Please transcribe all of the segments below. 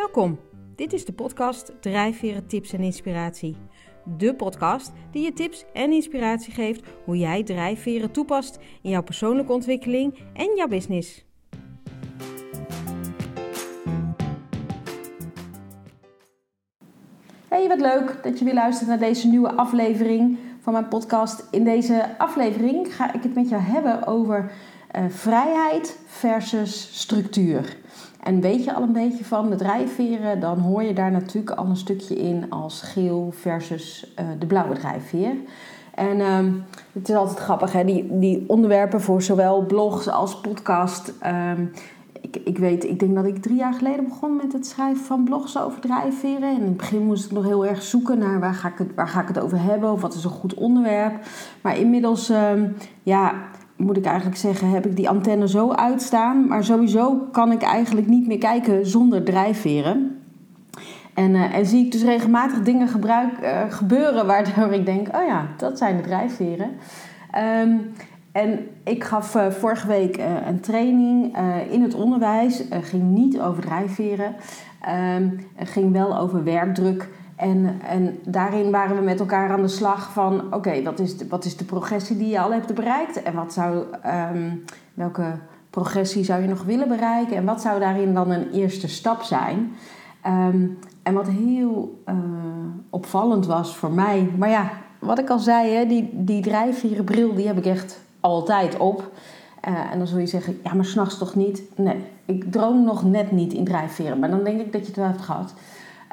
Welkom. Dit is de podcast Drijfveren Tips en Inspiratie. De podcast die je tips en inspiratie geeft hoe jij drijfveren toepast in jouw persoonlijke ontwikkeling en jouw business. Hey, wat leuk dat je weer luistert naar deze nieuwe aflevering van mijn podcast. In deze aflevering ga ik het met jou hebben over uh, vrijheid versus structuur. En weet je al een beetje van de drijfveren, dan hoor je daar natuurlijk al een stukje in als geel versus uh, de blauwe drijfveer. En uh, het is altijd grappig, hè? Die, die onderwerpen voor zowel blogs als podcast. Um, ik, ik weet, ik denk dat ik drie jaar geleden begon met het schrijven van blogs over drijfveren. En in het begin moest ik nog heel erg zoeken naar waar ga ik het, waar ga ik het over hebben of wat is een goed onderwerp. Maar inmiddels, um, ja, moet ik eigenlijk zeggen, heb ik die antenne zo uitstaan. Maar sowieso kan ik eigenlijk niet meer kijken zonder drijfveren. En, uh, zie ik dus regelmatig dingen gebruik, uh, gebeuren waardoor ik denk, oh ja, dat zijn de drijfveren. Um, en ik gaf uh, vorige week een training in het onderwijs. ging niet over drijfveren. Um, ging wel over werkdruk. En, en daarin waren we met elkaar aan de slag van: oké, wat, is de, wat is de progressie die je al hebt bereikt? En wat zou, um, welke progressie zou je nog willen bereiken? En wat zou daarin dan een eerste stap zijn? Um, en wat heel uh, opvallend was voor mij, maar ja, wat ik al zei, die, die drijfvierenbril die heb ik echt altijd op. Uh, en dan zul je zeggen, ja, maar s'nachts toch niet? Nee, ik droom nog net niet in drijfveren, maar dan denk ik dat je het wel hebt gehad.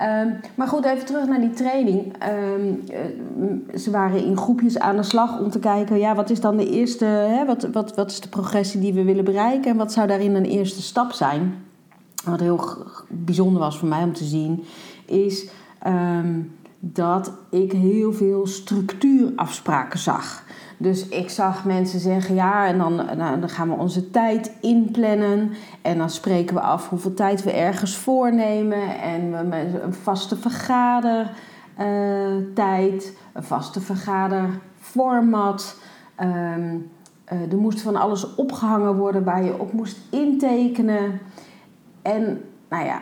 Um, maar goed, even terug naar die training. Um, uh, ze waren in groepjes aan de slag om te kijken, ja, wat is dan de eerste, hè, wat, wat, wat is de progressie die we willen bereiken en wat zou daarin een eerste stap zijn? Wat heel bijzonder was voor mij om te zien, is um, dat ik heel veel structuurafspraken zag. Dus ik zag mensen zeggen ja, en dan, dan gaan we onze tijd inplannen. En dan spreken we af hoeveel tijd we ergens voornemen. En we een vaste vergadertijd, uh, een vaste vergaderformat. Um, uh, er moest van alles opgehangen worden waar je op moest intekenen. En nou ja,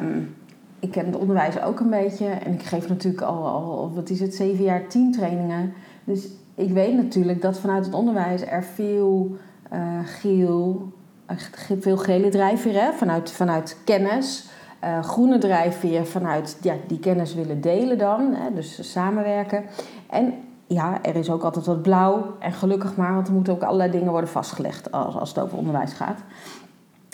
um, ik ken het onderwijs ook een beetje. En ik geef natuurlijk al, al wat is het, zeven jaar tien trainingen. Dus ik weet natuurlijk dat vanuit het onderwijs er veel uh, geel, veel gele drijfveer? Vanuit, vanuit kennis. Uh, groene drijfveer vanuit ja, die kennis willen delen dan, hè? dus samenwerken. En ja, er is ook altijd wat blauw en gelukkig maar, want er moeten ook allerlei dingen worden vastgelegd als, als het over onderwijs gaat.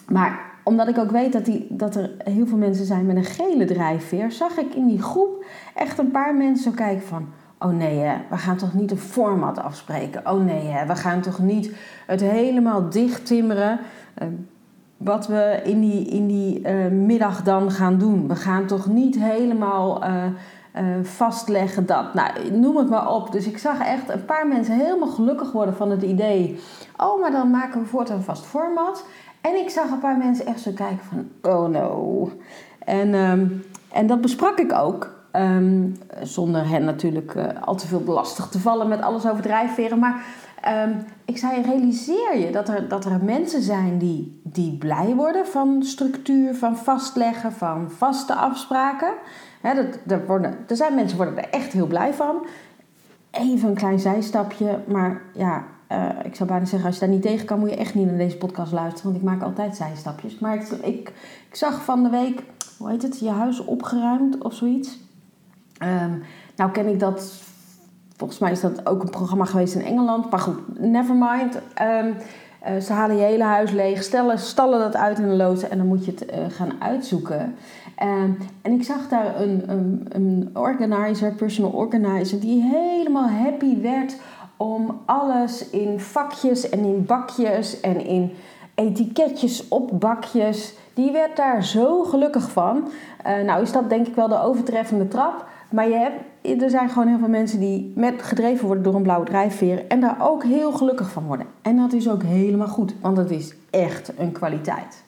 Maar omdat ik ook weet dat, die, dat er heel veel mensen zijn met een gele drijfveer, zag ik in die groep echt een paar mensen kijken van... Oh nee, hè, we gaan toch niet een format afspreken? Oh nee, hè, we gaan toch niet het helemaal dicht timmeren uh, wat we in die, in die uh, middag dan gaan doen? We gaan toch niet helemaal uh, vastleggen dat. Nou, noem het maar op. Dus ik zag echt een paar mensen helemaal gelukkig worden van het idee. Oh, maar dan maken we voortaan vast format. En ik zag een paar mensen echt zo kijken van, oh no. En, um, en dat besprak ik ook. Um, zonder hen natuurlijk uh, al te veel lastig te vallen met alles over drijfveren. Maar um, ik zei, realiseer je dat er, dat er mensen zijn die, die blij worden van structuur, van vastleggen, van vaste afspraken. Dat, dat worden, er zijn mensen worden er echt heel blij van. Even een klein zijstapje, maar ja, uh, ik zou bijna zeggen, als je daar niet tegen kan, moet je echt niet naar deze podcast luisteren. Want ik maak altijd zijstapjes. Maar ik, ik, ik zag van de week, hoe heet het, je huis opgeruimd of zoiets. Um, nou ken ik dat, volgens mij is dat ook een programma geweest in Engeland. Maar goed, never mind. Um, uh, ze halen je hele huis leeg, stellen, stallen dat uit in een loods en dan moet je het uh, gaan uitzoeken. Um, en ik zag daar een, een, een organizer, personal organizer, die helemaal happy werd om alles in vakjes en in bakjes en in etiketjes op bakjes. Die werd daar zo gelukkig van. Uh, nou is dat denk ik wel de overtreffende trap. Maar je hebt, er zijn gewoon heel veel mensen die met gedreven worden door een blauwe drijfveer. En daar ook heel gelukkig van worden. En dat is ook helemaal goed, want dat is echt een kwaliteit.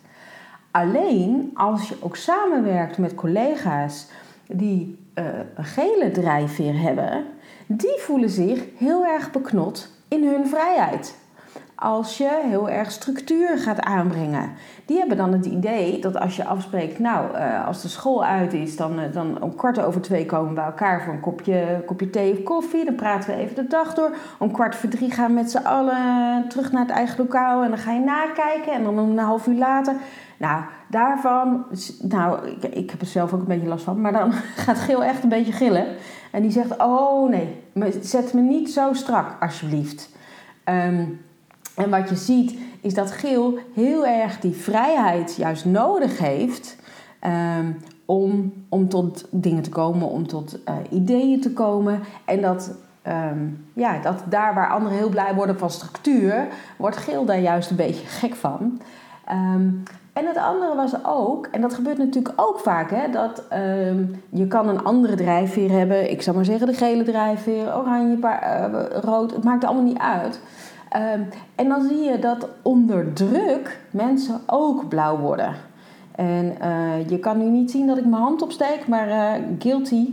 Alleen als je ook samenwerkt met collega's die uh, een gele drijfveer hebben, die voelen zich heel erg beknot in hun vrijheid. Als je heel erg structuur gaat aanbrengen. Die hebben dan het idee dat als je afspreekt, nou, uh, als de school uit is, dan, uh, dan om kwart over twee komen we bij elkaar voor een kopje, kopje thee of koffie. Dan praten we even de dag door. Om kwart voor drie gaan we met z'n allen terug naar het eigen lokaal en dan ga je nakijken. En dan een half uur later. Nou, daarvan, nou, ik, ik heb er zelf ook een beetje last van, maar dan gaat Geel echt een beetje gillen. En die zegt: Oh nee, zet me niet zo strak, alsjeblieft. Um, en wat je ziet is dat Geel heel erg die vrijheid juist nodig heeft um, om, om tot dingen te komen, om tot uh, ideeën te komen. En dat, um, ja, dat daar waar anderen heel blij worden van structuur, wordt Geel daar juist een beetje gek van. Um, en het andere was ook, en dat gebeurt natuurlijk ook vaak, hè, dat je kan een andere drijfveer hebben. Ik zou maar zeggen de gele drijfveer, oranje, uh, rood, het maakt allemaal niet uit. Um, en dan zie je dat onder druk mensen ook blauw worden. En uh, je kan nu niet zien dat ik mijn hand opsteek, maar uh, guilty.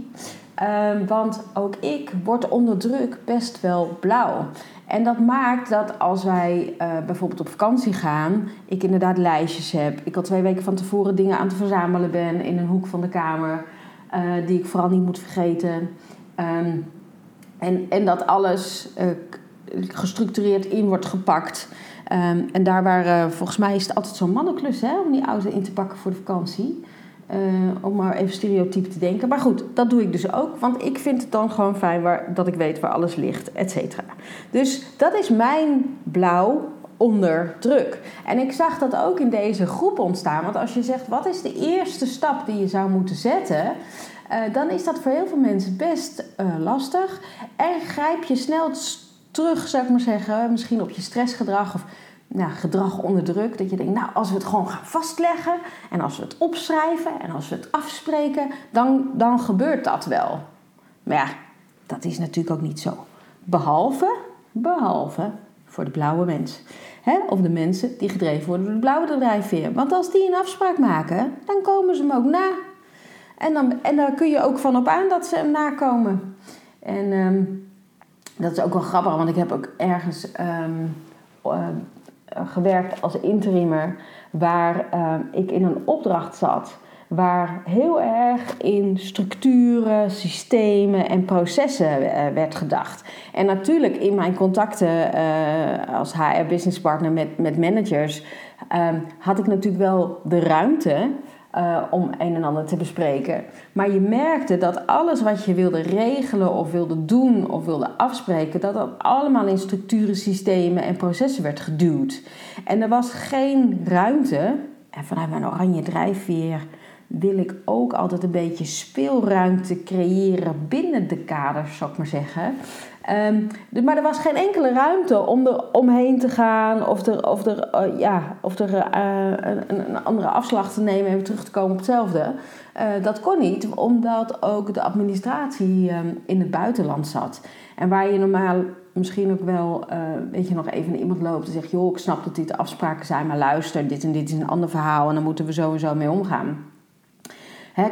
Um, want ook ik word onder druk best wel blauw. En dat maakt dat als wij uh, bijvoorbeeld op vakantie gaan, ik inderdaad lijstjes heb. Ik al twee weken van tevoren dingen aan het verzamelen ben in een hoek van de kamer, die ik vooral niet moet vergeten. Um, en, en dat alles gestructureerd in wordt gepakt. Um, en daar waar, volgens mij is het altijd zo'n mannenklus hè, om die auto in te pakken voor de vakantie. Uh, om maar even stereotyp te denken. Maar goed, dat doe ik dus ook. Want ik vind het dan gewoon fijn waar, dat ik weet waar alles ligt, et cetera. Dus dat is mijn blauw onder druk. En ik zag dat ook in deze groep ontstaan. Want als je zegt, wat is de eerste stap die je zou moeten zetten... Uh, dan is dat voor heel veel mensen best uh, lastig. En grijp je snel terug, zou ik maar zeggen... misschien op je stressgedrag of nou, gedrag onder druk. Dat je denkt, nou, als we het gewoon gaan vastleggen en als we het opschrijven en als we het afspreken, dan, dan gebeurt dat wel. Maar ja, dat is natuurlijk ook niet zo. Behalve, behalve voor de blauwe mens. Hè? Of de mensen die gedreven worden door de blauwe drijfveer. Want als die een afspraak maken, dan komen ze hem ook na. En, dan, en daar kun je ook van op aan dat ze hem nakomen. En um, dat is ook wel grappig, want ik heb ook ergens um, uh, gewerkt als interimer, waar uh, ik in een opdracht zat. Waar heel erg in structuren, systemen en processen uh, werd gedacht. En natuurlijk in mijn contacten uh, als HR business partner met, met managers had ik natuurlijk wel de ruimte uh, om een en ander te bespreken. Maar je merkte dat alles wat je wilde regelen of wilde doen of wilde afspreken, dat dat allemaal in structuren, systemen en processen werd geduwd. En er was geen ruimte, en vanuit mijn oranje drijfveer wil ik ook altijd een beetje speelruimte creëren binnen de kaders, zou ik maar zeggen. Um, maar er was geen enkele ruimte om er omheen te gaan of er, of er, uh, ja, of er uh, een, een, andere afslag te nemen en weer terug te komen op hetzelfde. Uh, dat kon niet, omdat ook de administratie um, in het buitenland zat. En waar je normaal misschien ook wel, weet je, nog even naar iemand loopt en zegt: Joh, ik snap dat dit afspraken zijn, maar luister, dit en dit is een ander verhaal en daar moeten we sowieso mee omgaan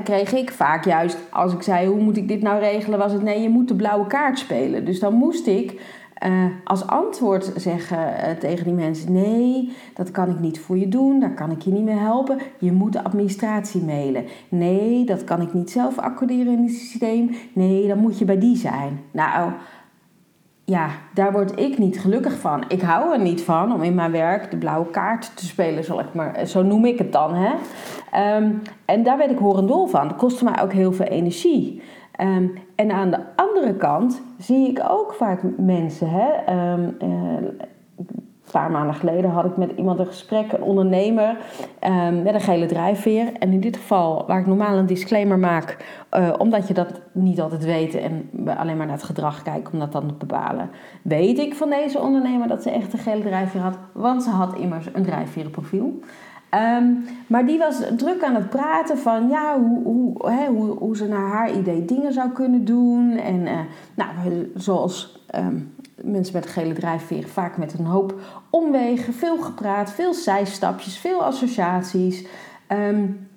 kreeg ik vaak juist, als ik zei hoe moet ik dit nou regelen, was het nee, je moet de blauwe kaart spelen. Dus dan moest ik uh, als antwoord zeggen uh, tegen die mensen: nee, dat kan ik niet voor je doen, daar kan ik je niet mee helpen. Je moet de administratie mailen. Nee, dat kan ik niet zelf accorderen in het systeem. Nee, dan moet je bij die zijn. Nou, ja, daar word ik niet gelukkig van. Ik hou er niet van om in mijn werk de blauwe kaart te spelen, zal ik maar, zo noem ik het dan. Hè? Um, en daar werd ik horendol van. Dat kostte mij ook heel veel energie. Um, en aan de andere kant zie ik ook vaak mensen. Hè? Uh, een paar maanden geleden had ik met iemand een gesprek, een ondernemer um, met een gele drijfveer. En in dit geval, waar ik normaal een disclaimer maak, uh, omdat je dat niet altijd weet en alleen maar naar het gedrag kijken om dat dan te bepalen, weet ik van deze ondernemer dat ze echt een gele drijfveer had, want ze had immers een drijfverenprofiel. Um, maar die was druk aan het praten van ja, hoe, hoe, hè, hoe, hoe ze naar haar idee dingen zou kunnen doen. En uh, nou, zoals um, mensen met gele drijfveer vaak met een hoop omwegen, veel gepraat, veel zijstapjes, veel associaties. Um,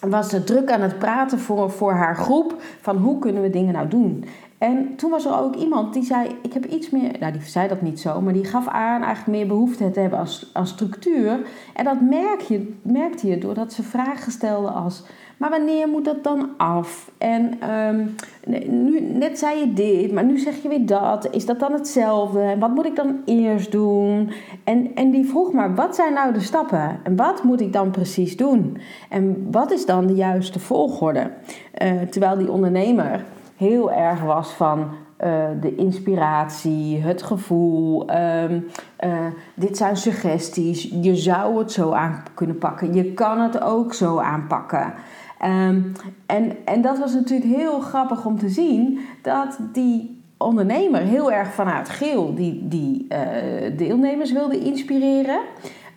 was ze druk aan het praten voor, voor haar groep van hoe kunnen we dingen nou doen. En toen was er ook iemand die zei: Ik heb iets meer. Nou, die zei dat niet zo, maar die gaf aan eigenlijk meer behoefte te hebben als structuur. En dat merk je, merkte je doordat ze vragen stelde als: Maar wanneer moet dat dan af? En ehm, nu, net zei je dit, maar nu zeg je weer dat. Is dat dan hetzelfde? En wat moet ik dan eerst doen? En, en die vroeg maar: Wat zijn nou de stappen? En wat moet ik dan precies doen? En wat is dan de juiste volgorde? Uh, terwijl die ondernemer heel erg was van uh, de inspiratie, het gevoel. Um, uh, dit zijn suggesties. Je zou het zo aan kunnen pakken. Je kan het ook zo aanpakken. Um, en, en dat was natuurlijk heel grappig om te zien dat die ondernemer heel erg vanuit geel die, die uh, deelnemers wilde inspireren.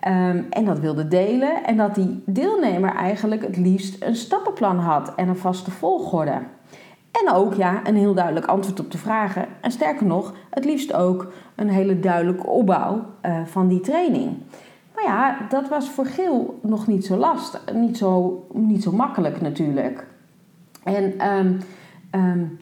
Um, en dat wilde delen. En dat die deelnemer eigenlijk het liefst een stappenplan had en een vaste volgorde. En ook ja, een heel duidelijk antwoord op de vragen. En sterker nog, het liefst ook een hele duidelijke opbouw uh, van die training. Maar ja, dat was voor Geel nog niet zo lastig, niet zo, niet zo makkelijk natuurlijk. En um, um,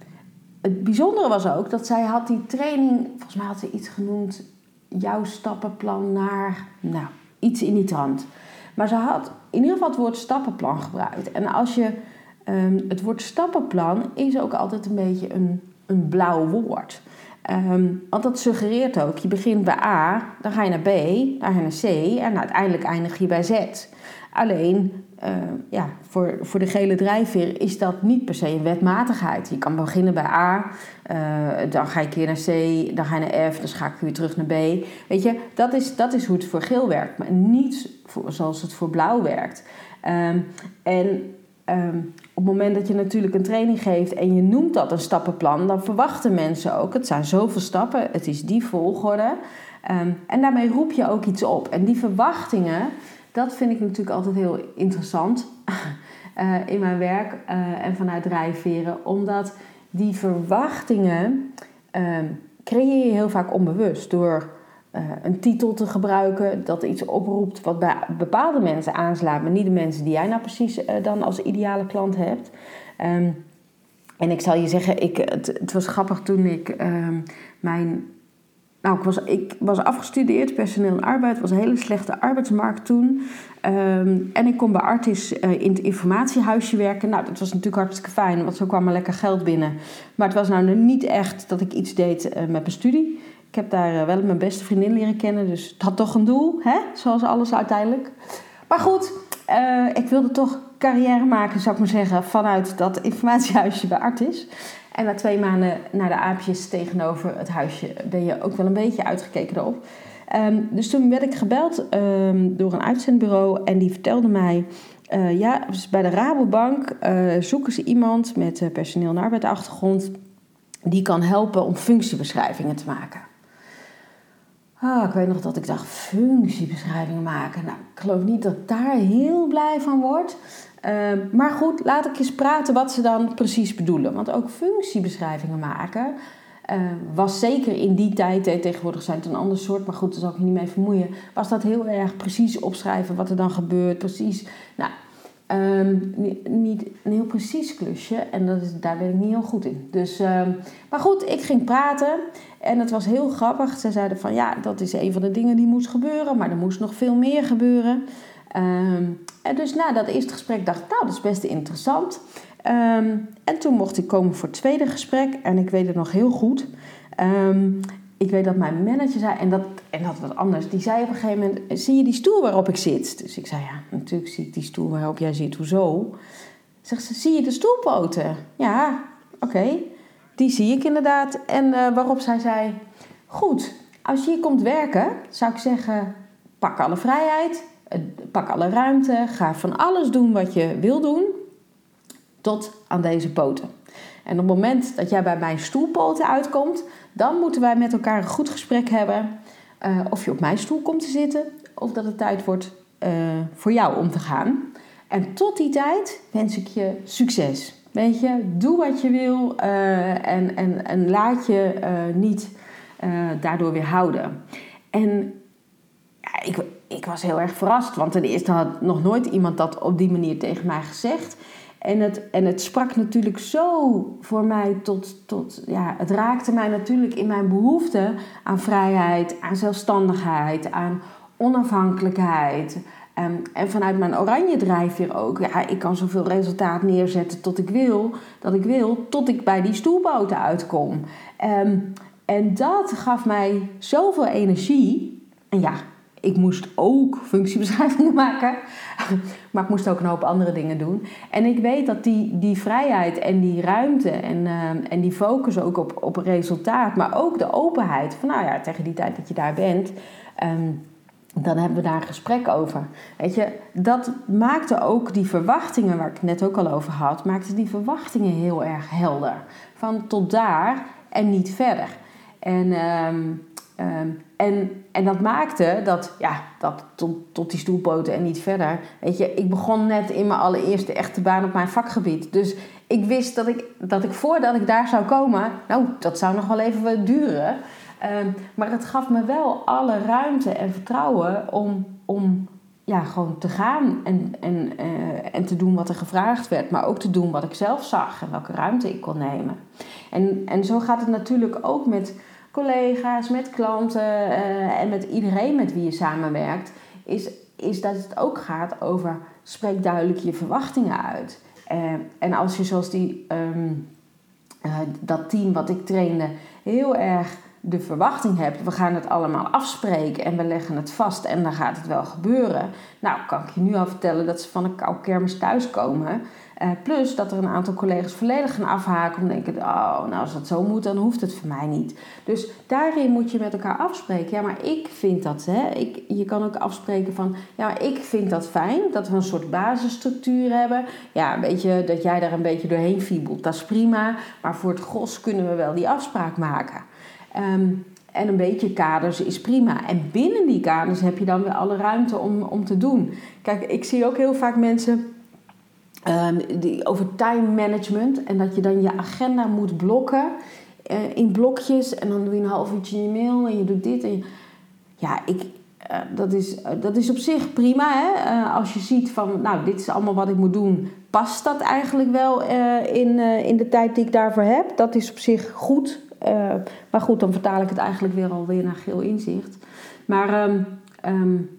het bijzondere was ook dat zij had die training, volgens mij had ze iets genoemd, jouw stappenplan naar, nou, iets in die trant. Maar ze had in ieder geval het woord stappenplan gebruikt. En als je Um, het woord stappenplan is ook altijd een beetje een, een blauw woord. Um, want dat suggereert ook, je begint bij A, dan ga je naar B, dan ga je naar C en uiteindelijk eindig je bij Z. Alleen, uh, ja, voor, voor de gele drijfveer is dat niet per se een wetmatigheid. Je kan beginnen bij A, uh, dan ga je een keer naar C, dan ga je naar F, dan schakel je weer terug naar B. Weet je, dat is, dat is hoe het voor geel werkt, maar niet zoals het voor blauw werkt. En Um, op het moment dat je natuurlijk een training geeft en je noemt dat een stappenplan, dan verwachten mensen ook, het zijn zoveel stappen, het is die volgorde. Um, en daarmee roep je ook iets op. En die verwachtingen, dat vind ik natuurlijk altijd heel interessant uh, in mijn werk uh, en vanuit drijfveren, omdat die verwachtingen um, creëer je heel vaak onbewust door een titel te gebruiken dat iets oproept wat bij bepaalde mensen aanslaat, maar niet de mensen die jij nou precies uh, dan als ideale klant hebt. Um, en ik zal je zeggen, ik, het, was grappig toen ik um, mijn. Nou, ik was, ik was afgestudeerd, personeel en arbeid. Was een hele slechte arbeidsmarkt toen. Um, en ik kon bij Artis uh, in het informatiehuisje werken. Nou, dat was natuurlijk hartstikke fijn, want zo kwam er lekker geld binnen. Maar het was nou niet echt dat ik iets deed met mijn studie. Ik heb daar eh, wel mijn beste vriendin leren kennen, dus het had toch een doel, hè? zoals alles uiteindelijk. Maar goed, uh, ik wilde toch carrière maken, zou ik maar zeggen, vanuit dat informatiehuisje bij Artis. En na twee maanden naar de aapjes tegenover het huisje ben je ook wel een beetje uitgekeken erop. Um, dus toen werd ik gebeld um, door een uitzendbureau en die vertelde mij... Uh, ja, dus bij de Rabobank zoeken ze iemand met personeel- en arbeidsachtergrond... die kan helpen om functiebeschrijvingen te maken. Oh, ik weet nog dat ik dacht, functiebeschrijvingen maken. Nou, ik geloof niet dat ik daar heel blij van word. Uh, maar goed, laat ik eens praten wat ze dan precies bedoelen. Want ook functiebeschrijvingen maken uh, was zeker in die tijd, tegenwoordig zijn het een ander soort, maar goed, daar zal ik je niet mee vermoeien. Was dat heel erg precies opschrijven wat er dan gebeurt, precies. Nou, Um, niet een heel precies klusje en dat is, daar ben ik niet heel goed in. Dus, um, maar goed, ik ging praten en het was heel grappig. Ze zeiden van ja, dat is een van de dingen die moest gebeuren, maar er moest nog veel meer gebeuren. Um, en dus na dat eerste gesprek dacht ik, nou, dat is best interessant. en toen mocht ik komen voor het tweede gesprek en ik weet het nog heel goed ik weet dat mijn manager zei, en dat, en dat was anders, die zei op een gegeven moment: Zie je die stoel waarop ik zit? Dus ik zei: Ja, natuurlijk zie ik die stoel waarop jij zit. Hoezo? Zegt ze: Zie je de stoelpoten? Ja, oké. Die zie ik inderdaad. En uh, waarop zij zei: Goed, als je hier komt werken, zou ik zeggen: pak alle vrijheid, pak alle ruimte, ga van alles doen wat je wil doen, tot aan deze poten. En op het moment dat jij bij mijn stoelpoten uitkomt, dan moeten wij met elkaar een goed gesprek hebben. Uh, of je op mijn stoel komt te zitten, of dat het tijd wordt uh, voor jou om te gaan. En tot die tijd wens ik je succes. Weet je, doe wat je wil uh, en, en, en laat je niet daardoor weer houden. En ja, ik, ik was heel erg verrast, want ten eerste had nog nooit iemand dat op die manier tegen mij gezegd. En het, en het sprak natuurlijk zo voor mij tot, tot, ja, het raakte mij natuurlijk in mijn behoefte aan vrijheid, aan zelfstandigheid, aan onafhankelijkheid. Um, en vanuit mijn oranje drijfveer ook. Ja, ik kan zoveel resultaat neerzetten tot ik wil, dat ik wil, tot ik bij die stoelboten uitkom. Um, en dat gaf mij zoveel energie. En ja, ik moest ook functiebeschrijvingen maken. Maar ik moest ook een hoop andere dingen doen. En ik weet dat die, die vrijheid en die ruimte en, uh, en die focus ook op, op resultaat, maar ook de openheid. Van nou ja, tegen die tijd dat je daar bent, um, dan hebben we daar een gesprek over. Weet je, dat maakte ook die verwachtingen, waar ik het net ook al over had, maakte die verwachtingen heel erg helder. Van tot daar en niet verder. En, um, um, en, en dat maakte dat, ja, dat tot, tot die stoelpoten en niet verder. Weet je, ik begon net in mijn allereerste echte baan op mijn vakgebied. Dus ik wist dat ik, dat ik voordat ik daar zou komen, nou, dat zou nog wel even duren. Um, maar het gaf me wel alle ruimte en vertrouwen om, om ja, gewoon te gaan en, en, uh, en te doen wat er gevraagd werd, maar ook te doen wat ik zelf zag en welke ruimte ik kon nemen. En, en zo gaat het natuurlijk ook met collega's, met klanten uh, en met iedereen met wie je samenwerkt, is, is dat het ook gaat over spreek duidelijk je verwachtingen uit. Uh, en als je zoals die, um, dat team wat ik trainde heel erg de verwachting hebt, we gaan het allemaal afspreken en we leggen het vast en dan gaat het wel gebeuren. Nou, kan ik je nu al vertellen dat ze van een koude kermis thuiskomen. Uh, plus dat er een aantal collega's volledig gaan afhaken om denken, oh, nou als dat zo moet, dan hoeft het voor mij niet. Dus daarin moet je met elkaar afspreken. Ja, maar ik vind dat, hè. Ik, je kan ook afspreken van, ja, maar ik vind dat fijn, dat we een soort basisstructuur hebben. Ja, een beetje, dat jij daar een beetje doorheen fiebelt, dat is prima. Maar voor het gros kunnen we wel die afspraak maken. Um, en een beetje kaders is prima. En binnen die kaders heb je dan weer alle ruimte om, om te doen. Kijk, ik zie ook heel vaak mensen um, die, over time management. En dat je dan je agenda moet blokken uh, in blokjes. En dan doe je een half uurtje in je mail en je doet dit. En ja, ik, uh, dat, is, uh, dat is op zich prima. Hè? als je ziet van, nou, dit is allemaal wat ik moet doen. Past dat eigenlijk wel in, in de tijd die ik daarvoor heb? Dat is op zich goed. Maar goed, dan vertaal ik het eigenlijk weer alweer naar geel inzicht. Maar um,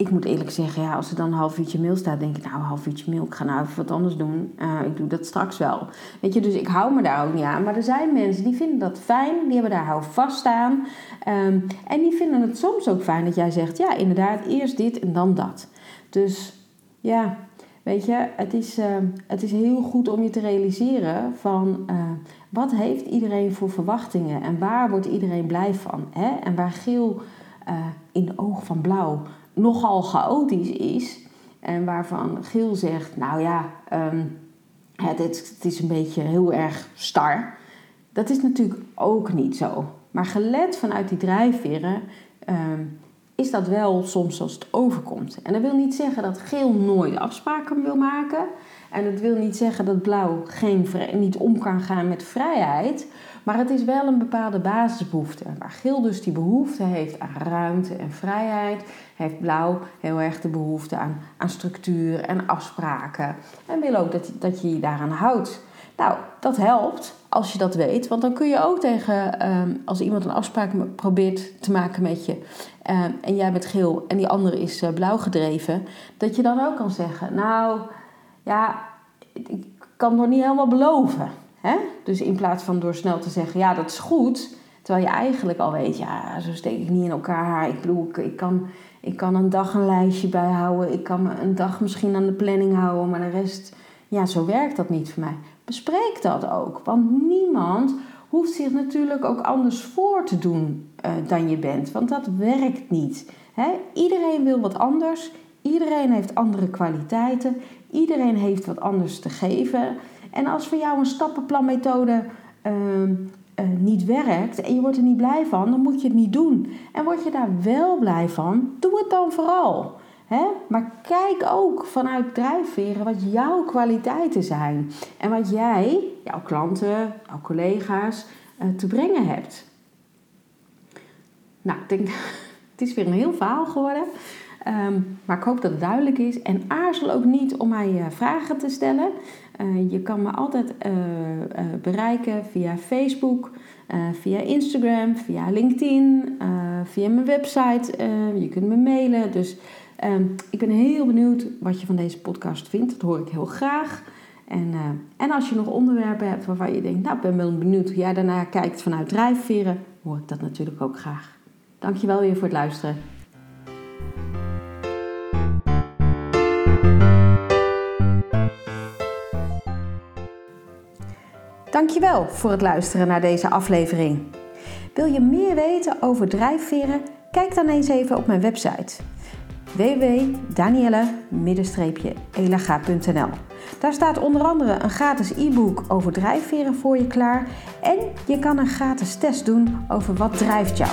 ik moet eerlijk zeggen, ja, als er dan een half uurtje mail staat, denk ik, nou, een half uurtje mail, ik ga nou even wat anders doen. Uh, ik doe dat straks wel. Weet je, dus ik hou me daar ook niet aan. Maar er zijn mensen die vinden dat fijn, die hebben daar hou vast aan. Um, en die vinden het soms ook fijn dat jij zegt, ja, inderdaad, eerst dit en dan dat. Dus ja, weet je, het is, uh, het is heel goed om je te realiseren van... Uh, wat heeft iedereen voor verwachtingen en waar wordt iedereen blij van? Hè? En waar geel uh, in de oog van blauw nogal chaotisch is en waarvan geel zegt, nou ja, um, het, het, is een beetje heel erg star. Dat is natuurlijk ook niet zo. Maar gelet vanuit die drijfveren um, is dat wel soms zoals het overkomt. En dat wil niet zeggen dat geel nooit afspraken wil maken. En dat wil niet zeggen dat blauw geen, niet om kan gaan met vrijheid. Maar het is wel een bepaalde basisbehoefte. Waar geel dus die behoefte heeft aan ruimte en vrijheid, heeft blauw heel erg de behoefte aan, aan structuur en afspraken. En wil ook dat, dat je je daaraan houdt. Nou, dat helpt als je dat weet. Want dan kun je ook tegen, um, als iemand een afspraak probeert te maken met je. Um, en jij bent geel en die andere is uh, blauw gedreven. Dat je dan ook kan zeggen, nou ja, ik kan nog niet helemaal beloven. Hè? Dus in plaats van door snel te zeggen, ja, dat is goed. Terwijl je eigenlijk al weet, ja, zo steek ik niet in elkaar. Ik bedoel, ik, kan, ik kan een dag een lijstje bijhouden. Ik kan een dag misschien aan de planning houden. Maar de rest, ja, zo werkt dat niet voor mij. Bespreek dat ook. Want niemand hoeft zich natuurlijk ook anders voor te doen uh, dan je bent. Want dat werkt niet. Hè? Iedereen wil wat anders. Iedereen heeft andere kwaliteiten. Iedereen heeft wat anders te geven. En als voor jou een stappenplanmethode uh, uh, niet werkt en je wordt er niet blij van, dan moet je het niet doen. En word je daar wel blij van, doe het dan vooral. Maar kijk ook vanuit drijfveren wat jouw kwaliteiten zijn. En wat jij, jouw klanten, jouw collega's, uh, te brengen hebt. Nou, ik denk, het is weer een heel verhaal geworden. Um, maar ik hoop dat het duidelijk is. En aarzel ook niet om mij uh, vragen te stellen. Je kan me altijd bereiken via Facebook, via Instagram, via LinkedIn, via mijn website. je kunt me mailen. Dus ehm, ik ben heel benieuwd wat je van deze podcast vindt. Dat hoor ik heel graag. En, en als je nog onderwerpen hebt waarvan je denkt, nou, ik ben wel benieuwd hoe jij daarnaar kijkt vanuit drijfveren, hoor ik dat natuurlijk ook graag. Dankjewel weer voor het luisteren. Dankjewel voor het luisteren naar deze aflevering. Wil je meer weten over drijfveren? Kijk dan eens even op mijn website www.danielle-elaga.nl Daar staat onder andere een gratis e-book over drijfveren voor je klaar en je kan een gratis test doen over wat drijft jou.